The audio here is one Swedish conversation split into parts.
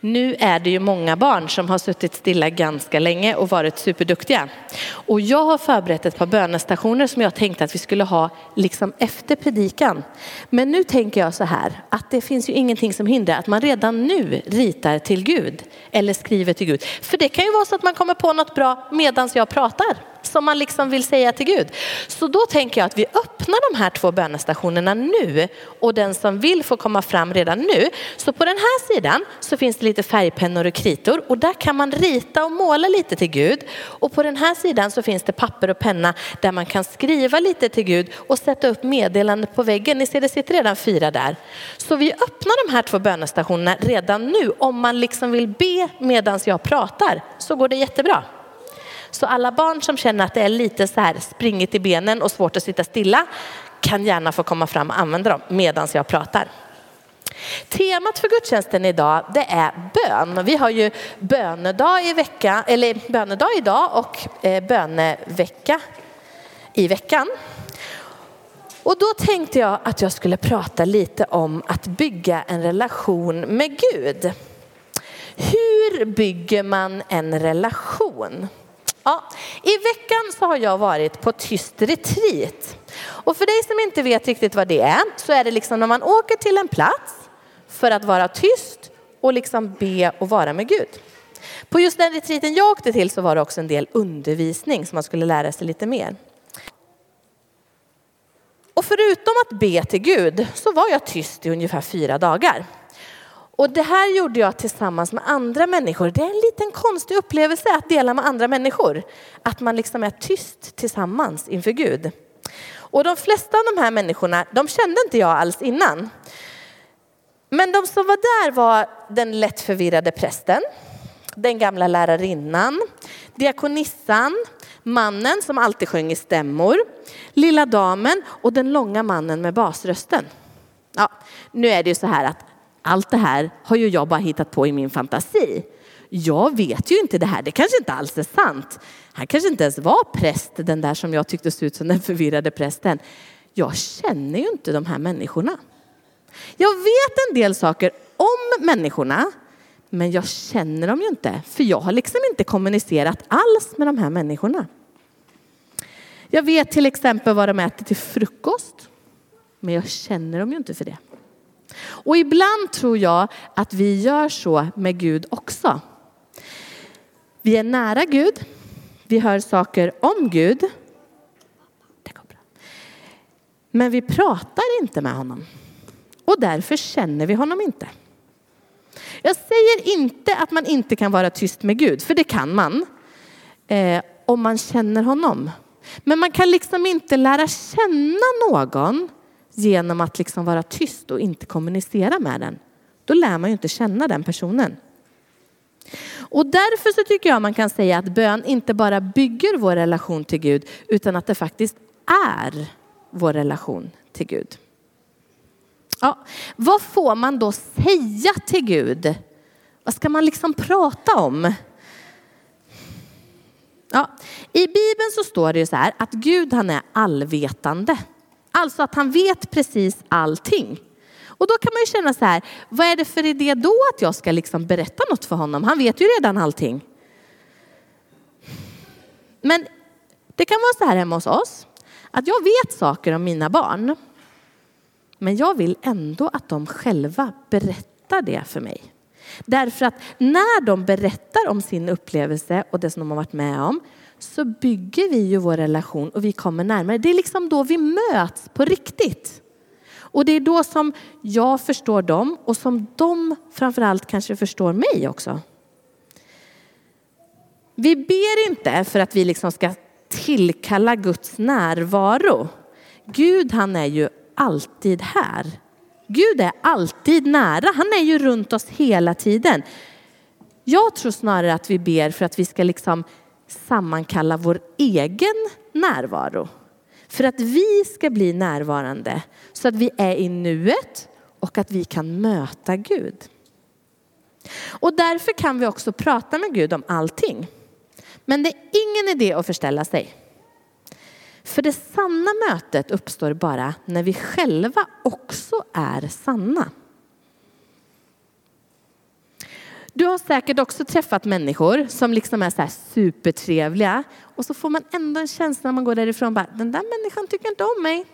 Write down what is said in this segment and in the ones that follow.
Nu är det ju många barn som har suttit stilla ganska länge och varit superduktiga. Och jag har förberett ett par bönestationer som jag tänkte att vi skulle ha liksom efter predikan. Men nu tänker jag så här att det finns ju ingenting som hindrar att man redan nu ritar till Gud eller skriver till Gud. För det kan ju vara så att man kommer på något bra medan jag pratar som man liksom vill säga till Gud. Så då tänker jag att vi öppnar de här två bönestationerna nu och den som vill får komma fram redan nu. Så på den här sidan så finns det lite färgpennor och kritor och där kan man rita och måla lite till Gud. Och på den här sidan så finns det papper och penna där man kan skriva lite till Gud och sätta upp meddelanden på väggen. Ni ser det sitter redan fyra där. Så vi öppnar de här två bönestationerna redan nu. Om man liksom vill be medans jag pratar så går det jättebra. Så alla barn som känner att det är lite så här springigt i benen och svårt att sitta stilla kan gärna få komma fram och använda dem medan jag pratar. Temat för gudstjänsten idag det är bön. Vi har ju bönedag i vecka, eller bönedag idag och eh, bönevecka i veckan. Och då tänkte jag att jag skulle prata lite om att bygga en relation med Gud. Hur bygger man en relation? Ja, I veckan så har jag varit på tyst retreat. Och för dig som inte vet riktigt vad det är så är det liksom när man åker till en plats för att vara tyst och liksom be och vara med Gud. På just den retreaten jag åkte till så var det också en del undervisning som man skulle lära sig lite mer. Och förutom att be till Gud så var jag tyst i ungefär fyra dagar. Och det här gjorde jag tillsammans med andra människor. Det är en liten konstig upplevelse att dela med andra människor. Att man liksom är tyst tillsammans inför Gud. Och de flesta av de här människorna, de kände inte jag alls innan. Men de som var där var den lätt förvirrade prästen, den gamla lärarinnan, diakonissan, mannen som alltid sjöng i stämmor, lilla damen och den långa mannen med basrösten. Ja, nu är det ju så här att allt det här har ju jag bara hittat på i min fantasi. Jag vet ju inte det här, det kanske inte alls är sant. Han kanske inte ens var präst, den där som jag tyckte såg ut som den förvirrade prästen. Jag känner ju inte de här människorna. Jag vet en del saker om människorna, men jag känner dem ju inte. För jag har liksom inte kommunicerat alls med de här människorna. Jag vet till exempel vad de äter till frukost, men jag känner dem ju inte för det. Och ibland tror jag att vi gör så med Gud också. Vi är nära Gud, vi hör saker om Gud. Men vi pratar inte med honom. Och därför känner vi honom inte. Jag säger inte att man inte kan vara tyst med Gud, för det kan man. Eh, om man känner honom. Men man kan liksom inte lära känna någon genom att liksom vara tyst och inte kommunicera med den. Då lär man ju inte känna den personen. Och därför så tycker jag man kan säga att bön inte bara bygger vår relation till Gud utan att det faktiskt är vår relation till Gud. Ja, vad får man då säga till Gud? Vad ska man liksom prata om? Ja, I Bibeln så står det ju så här att Gud han är allvetande. Alltså att han vet precis allting. Och då kan man ju känna så här, vad är det för idé då att jag ska liksom berätta något för honom? Han vet ju redan allting. Men det kan vara så här hemma hos oss, att jag vet saker om mina barn. Men jag vill ändå att de själva berättar det för mig. Därför att när de berättar om sin upplevelse och det som de har varit med om så bygger vi ju vår relation och vi kommer närmare. Det är liksom då vi möts på riktigt. Och det är då som jag förstår dem och som de framförallt kanske förstår mig också. Vi ber inte för att vi liksom ska tillkalla Guds närvaro. Gud han är ju alltid här. Gud är alltid nära. Han är ju runt oss hela tiden. Jag tror snarare att vi ber för att vi ska liksom sammankalla vår egen närvaro. För att vi ska bli närvarande så att vi är i nuet och att vi kan möta Gud. Och därför kan vi också prata med Gud om allting. Men det är ingen idé att förställa sig. För det sanna mötet uppstår bara när vi själva också är sanna. Du har säkert också träffat människor som liksom är så här supertrevliga och så får man ändå en känsla när man går därifrån bara, den där människan tycker inte om mig.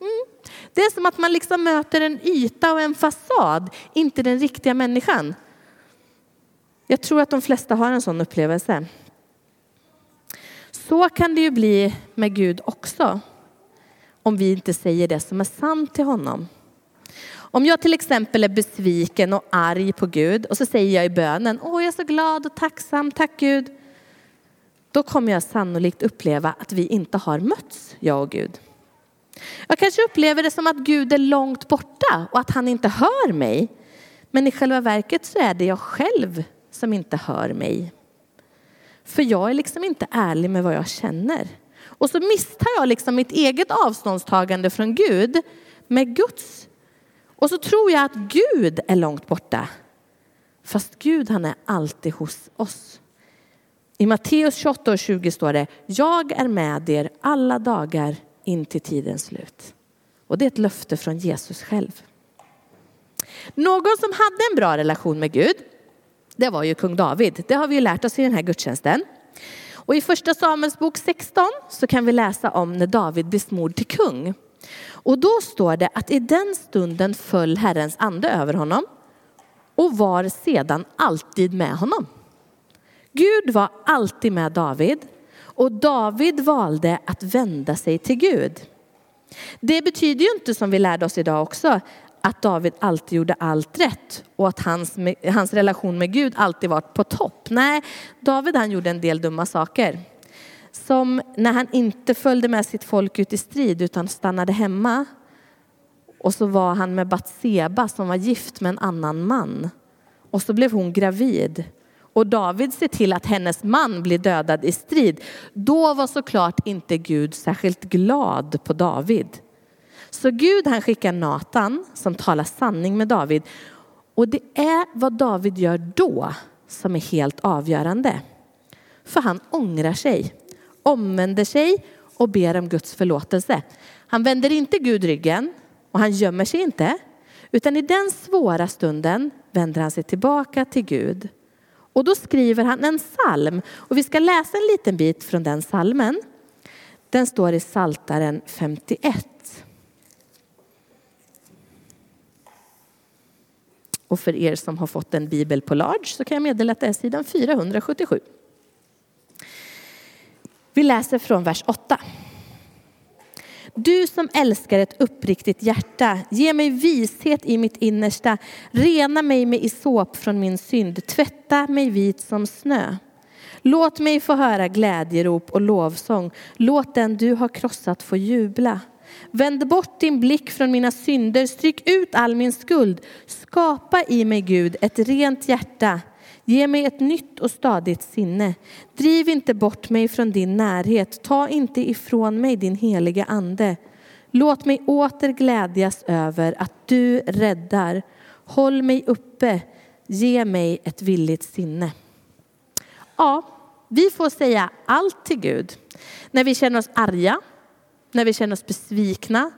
Mm. Det är som att man liksom möter en yta och en fasad, inte den riktiga människan. Jag tror att de flesta har en sån upplevelse. Så kan det ju bli med Gud också. Om vi inte säger det som är sant till honom. Om jag till exempel är besviken och arg på Gud och så säger jag i bönen, åh jag är så glad och tacksam, tack Gud. Då kommer jag sannolikt uppleva att vi inte har mötts, jag och Gud. Jag kanske upplever det som att Gud är långt borta och att han inte hör mig. Men i själva verket så är det jag själv som inte hör mig. För jag är liksom inte ärlig med vad jag känner. Och så misstar jag liksom mitt eget avståndstagande från Gud med Guds. Och så tror jag att Gud är långt borta. Fast Gud han är alltid hos oss. I Matteus 28 och 20 står det, jag är med er alla dagar in till tidens slut. Och det är ett löfte från Jesus själv. Någon som hade en bra relation med Gud, det var ju kung David. Det har vi ju lärt oss i den här gudstjänsten. Och i första Samuels bok 16 så kan vi läsa om när David blir smord till kung. Och då står det att i den stunden föll Herrens ande över honom och var sedan alltid med honom. Gud var alltid med David och David valde att vända sig till Gud. Det betyder ju inte som vi lärde oss idag också att David alltid gjorde allt rätt och att hans, hans relation med Gud alltid var på topp. Nej, David han gjorde en del dumma saker. Som när han inte följde med sitt folk ut i strid utan stannade hemma. Och så var han med Batseba som var gift med en annan man. Och så blev hon gravid. Och David ser till att hennes man blir dödad i strid. Då var såklart inte Gud särskilt glad på David. Så Gud han skickar Natan som talar sanning med David. Och det är vad David gör då som är helt avgörande. För han ångrar sig, omvänder sig och ber om Guds förlåtelse. Han vänder inte Gud ryggen och han gömmer sig inte. Utan i den svåra stunden vänder han sig tillbaka till Gud. Och då skriver han en psalm. Och vi ska läsa en liten bit från den psalmen. Den står i Saltaren 51. Och för er som har fått en bibel på large så kan jag meddela att det är sidan 477. Vi läser från vers 8. Du som älskar ett uppriktigt hjärta, ge mig vishet i mitt innersta. Rena mig med isop från min synd, tvätta mig vit som snö. Låt mig få höra glädjerop och lovsång. Låt den du har krossat få jubla. Vänd bort din blick från mina synder, stryk ut all min skuld. Skapa i mig, Gud, ett rent hjärta. Ge mig ett nytt och stadigt sinne. Driv inte bort mig från din närhet. Ta inte ifrån mig din heliga ande. Låt mig åter glädjas över att du räddar. Håll mig uppe. Ge mig ett villigt sinne. Ja, vi får säga allt till Gud. När vi känner oss arga, när vi känner oss besvikna,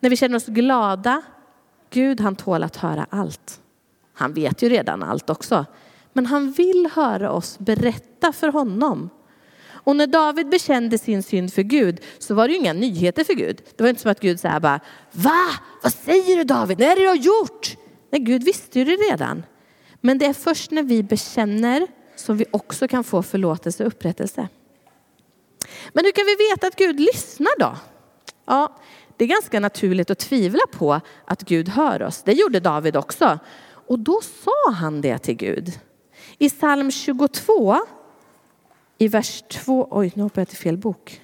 när vi känner oss glada. Gud han tål att höra allt. Han vet ju redan allt också. Men han vill höra oss berätta för honom. Och när David bekände sin synd för Gud så var det ju inga nyheter för Gud. Det var inte som att Gud sa bara, va? Vad säger du David? Vad är det du har gjort? Nej, Gud visste ju det redan. Men det är först när vi bekänner som vi också kan få förlåtelse och upprättelse. Men hur kan vi veta att Gud lyssnar då? Ja, det är ganska naturligt att tvivla på att Gud hör oss. Det gjorde David också. Och då sa han det till Gud. I psalm 22, i vers 2, oj nu hoppar jag till fel bok.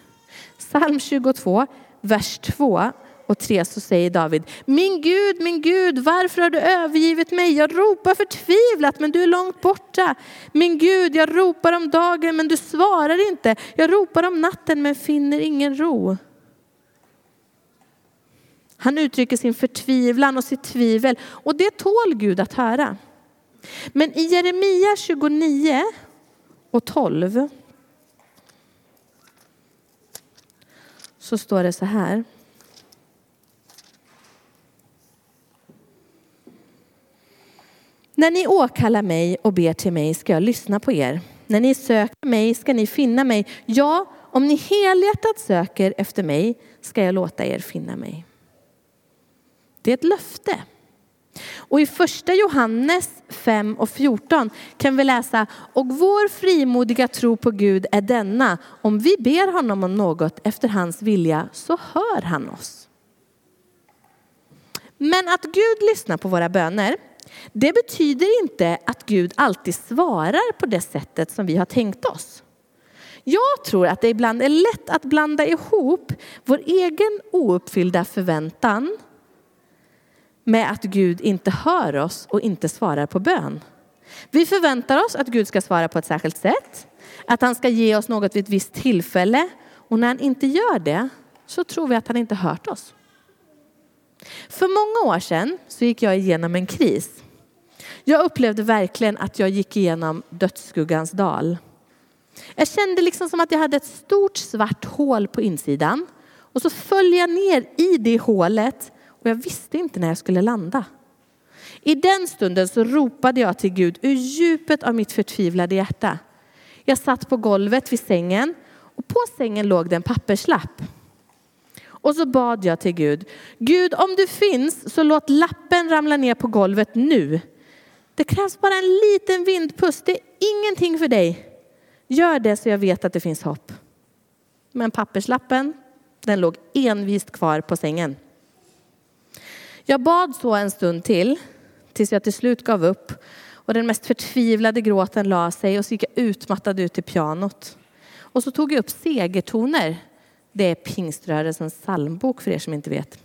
Psalm 22, vers 2 och 3 så säger David, min Gud, min Gud, varför har du övergivit mig? Jag ropar förtvivlat, men du är långt borta. Min Gud, jag ropar om dagen, men du svarar inte. Jag ropar om natten, men finner ingen ro. Han uttrycker sin förtvivlan och sitt tvivel och det tål Gud att höra. Men i Jeremia 29 och 12 så står det så här. När ni åkallar mig och ber till mig ska jag lyssna på er. När ni söker mig ska ni finna mig. Ja, om ni helhjärtat söker efter mig ska jag låta er finna mig. Det är ett löfte. Och i första Johannes 5 och 14 kan vi läsa, och vår frimodiga tro på Gud är denna, om vi ber honom om något efter hans vilja så hör han oss. Men att Gud lyssnar på våra böner, det betyder inte att Gud alltid svarar på det sättet som vi har tänkt oss. Jag tror att det ibland är lätt att blanda ihop vår egen ouppfyllda förväntan med att Gud inte hör oss och inte svarar på bön. Vi förväntar oss att Gud ska svara på ett särskilt sätt, att han ska ge oss något vid ett visst tillfälle och när han inte gör det så tror vi att han inte hört oss. För många år sedan så gick jag igenom en kris. Jag upplevde verkligen att jag gick igenom dödsskuggans dal. Jag kände liksom som att jag hade ett stort svart hål på insidan och så föll jag ner i det hålet och jag visste inte när jag skulle landa. I den stunden så ropade jag till Gud ur djupet av mitt förtvivlade hjärta. Jag satt på golvet vid sängen och på sängen låg det en papperslapp. Och så bad jag till Gud. Gud, om du finns så låt lappen ramla ner på golvet nu. Det krävs bara en liten vindpust. Det är ingenting för dig. Gör det så jag vet att det finns hopp. Men papperslappen, den låg envist kvar på sängen. Jag bad så en stund till, tills jag till slut gav upp och den mest förtvivlade gråten la sig och så gick jag utmattad ut till pianot. Och så tog jag upp segertoner. Det är pingströrelsens psalmbok för er som inte vet.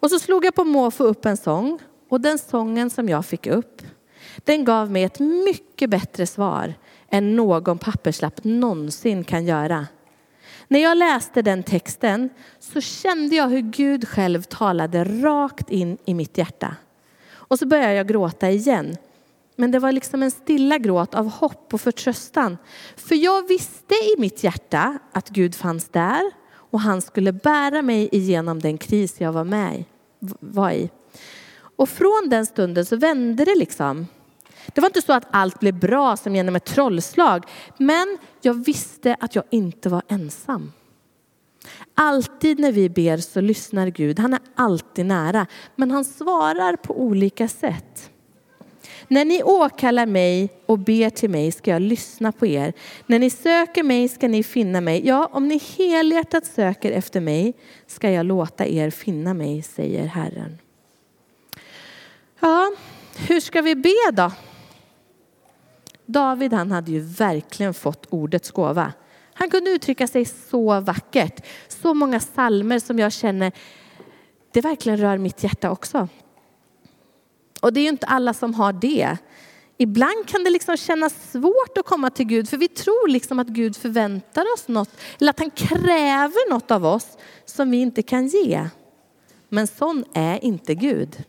Och så slog jag på måfå upp en sång och den sången som jag fick upp, den gav mig ett mycket bättre svar än någon papperslapp någonsin kan göra. När jag läste den texten så kände jag hur Gud själv talade rakt in i mitt hjärta. Och så började jag gråta igen. Men det var liksom en stilla gråt av hopp och förtröstan. För jag visste i mitt hjärta att Gud fanns där och han skulle bära mig igenom den kris jag var med var i. Och från den stunden så vände det liksom. Det var inte så att allt blev bra som genom ett trollslag, men jag visste att jag inte var ensam. Alltid när vi ber så lyssnar Gud. Han är alltid nära, men han svarar på olika sätt. När ni åkallar mig och ber till mig ska jag lyssna på er. När ni söker mig ska ni finna mig. Ja, om ni helhjärtat söker efter mig ska jag låta er finna mig, säger Herren. Ja, hur ska vi be då? David han hade ju verkligen fått ordets gåva. Han kunde uttrycka sig så vackert. Så många salmer som jag känner, det verkligen rör mitt hjärta också. Och det är ju inte alla som har det. Ibland kan det liksom kännas svårt att komma till Gud för vi tror liksom att Gud förväntar oss något eller att han kräver något av oss som vi inte kan ge. Men sån är inte Gud.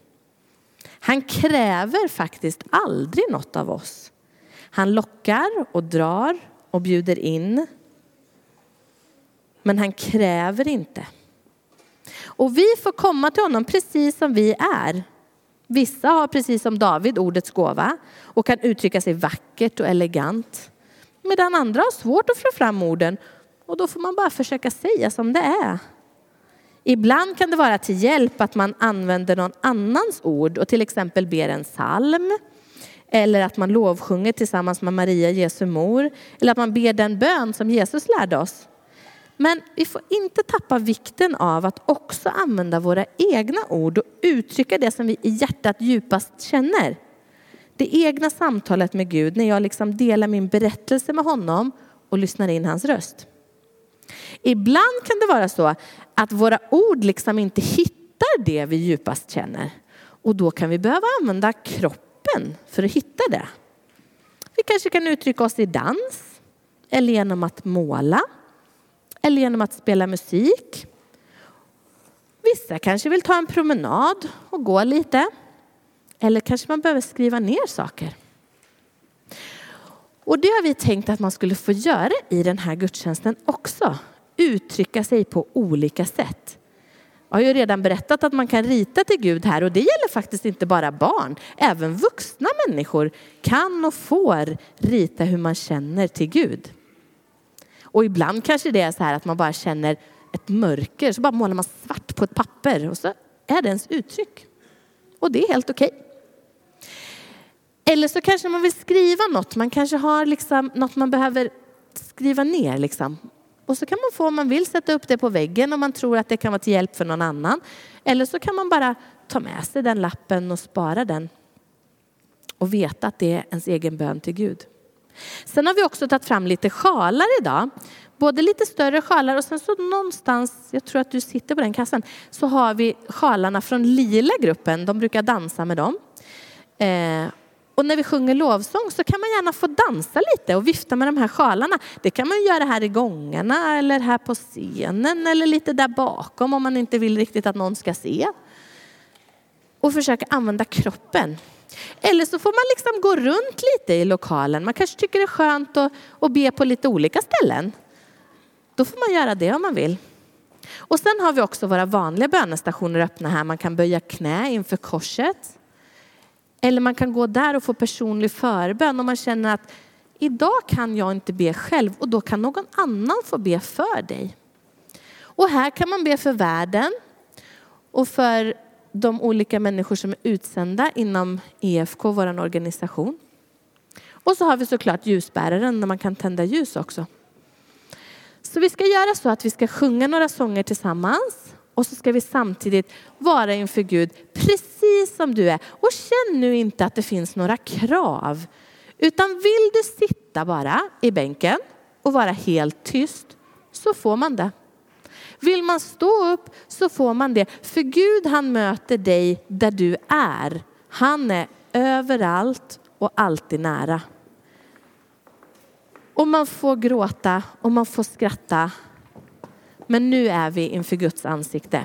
Han kräver faktiskt aldrig något av oss. Han lockar och drar och bjuder in. Men han kräver inte. Och vi får komma till honom precis som vi är. Vissa har precis som David ordets gåva och kan uttrycka sig vackert och elegant. Medan andra har svårt att få fram orden och då får man bara försöka säga som det är. Ibland kan det vara till hjälp att man använder någon annans ord och till exempel ber en psalm. Eller att man lovsjunger tillsammans med Maria, Jesu mor. Eller att man ber den bön som Jesus lärde oss. Men vi får inte tappa vikten av att också använda våra egna ord och uttrycka det som vi i hjärtat djupast känner. Det egna samtalet med Gud när jag liksom delar min berättelse med honom och lyssnar in hans röst. Ibland kan det vara så att våra ord liksom inte hittar det vi djupast känner. Och då kan vi behöva använda kroppen för att hitta det. Vi kanske kan uttrycka oss i dans eller genom att måla eller genom att spela musik. Vissa kanske vill ta en promenad och gå lite. Eller kanske man behöver skriva ner saker. Och det har vi tänkt att man skulle få göra i den här gudstjänsten också. Uttrycka sig på olika sätt. Jag har ju redan berättat att man kan rita till Gud här och det gäller faktiskt inte bara barn. Även vuxna människor kan och får rita hur man känner till Gud. Och ibland kanske det är så här att man bara känner ett mörker, så bara målar man svart på ett papper och så är det ens uttryck. Och det är helt okej. Okay. Eller så kanske man vill skriva något, man kanske har liksom något man behöver skriva ner. Liksom. Och så kan man få, om man vill, sätta upp det på väggen om man tror att det kan vara till hjälp för någon annan. Eller så kan man bara ta med sig den lappen och spara den. Och veta att det är ens egen bön till Gud. Sen har vi också tagit fram lite sjalar idag. Både lite större sjalar och sen så någonstans, jag tror att du sitter på den kassan, så har vi sjalarna från lila gruppen. De brukar dansa med dem. Eh, och när vi sjunger lovsång så kan man gärna få dansa lite och vifta med de här sjalarna. Det kan man göra här i gångarna eller här på scenen eller lite där bakom om man inte vill riktigt att någon ska se. Och försöka använda kroppen. Eller så får man liksom gå runt lite i lokalen. Man kanske tycker det är skönt att, att be på lite olika ställen. Då får man göra det om man vill. Och sen har vi också våra vanliga bönestationer öppna här. Man kan böja knä inför korset. Eller man kan gå där och få personlig förbön om man känner att idag kan jag inte be själv och då kan någon annan få be för dig. Och här kan man be för världen och för de olika människor som är utsända inom EFK, vår organisation. Och så har vi såklart ljusbäraren där man kan tända ljus också. Så vi ska göra så att vi ska sjunga några sånger tillsammans och så ska vi samtidigt vara inför Gud precis som du är. Och känn nu inte att det finns några krav. Utan vill du sitta bara i bänken och vara helt tyst så får man det. Vill man stå upp så får man det. För Gud han möter dig där du är. Han är överallt och alltid nära. Och man får gråta och man får skratta men nu är vi inför Guds ansikte.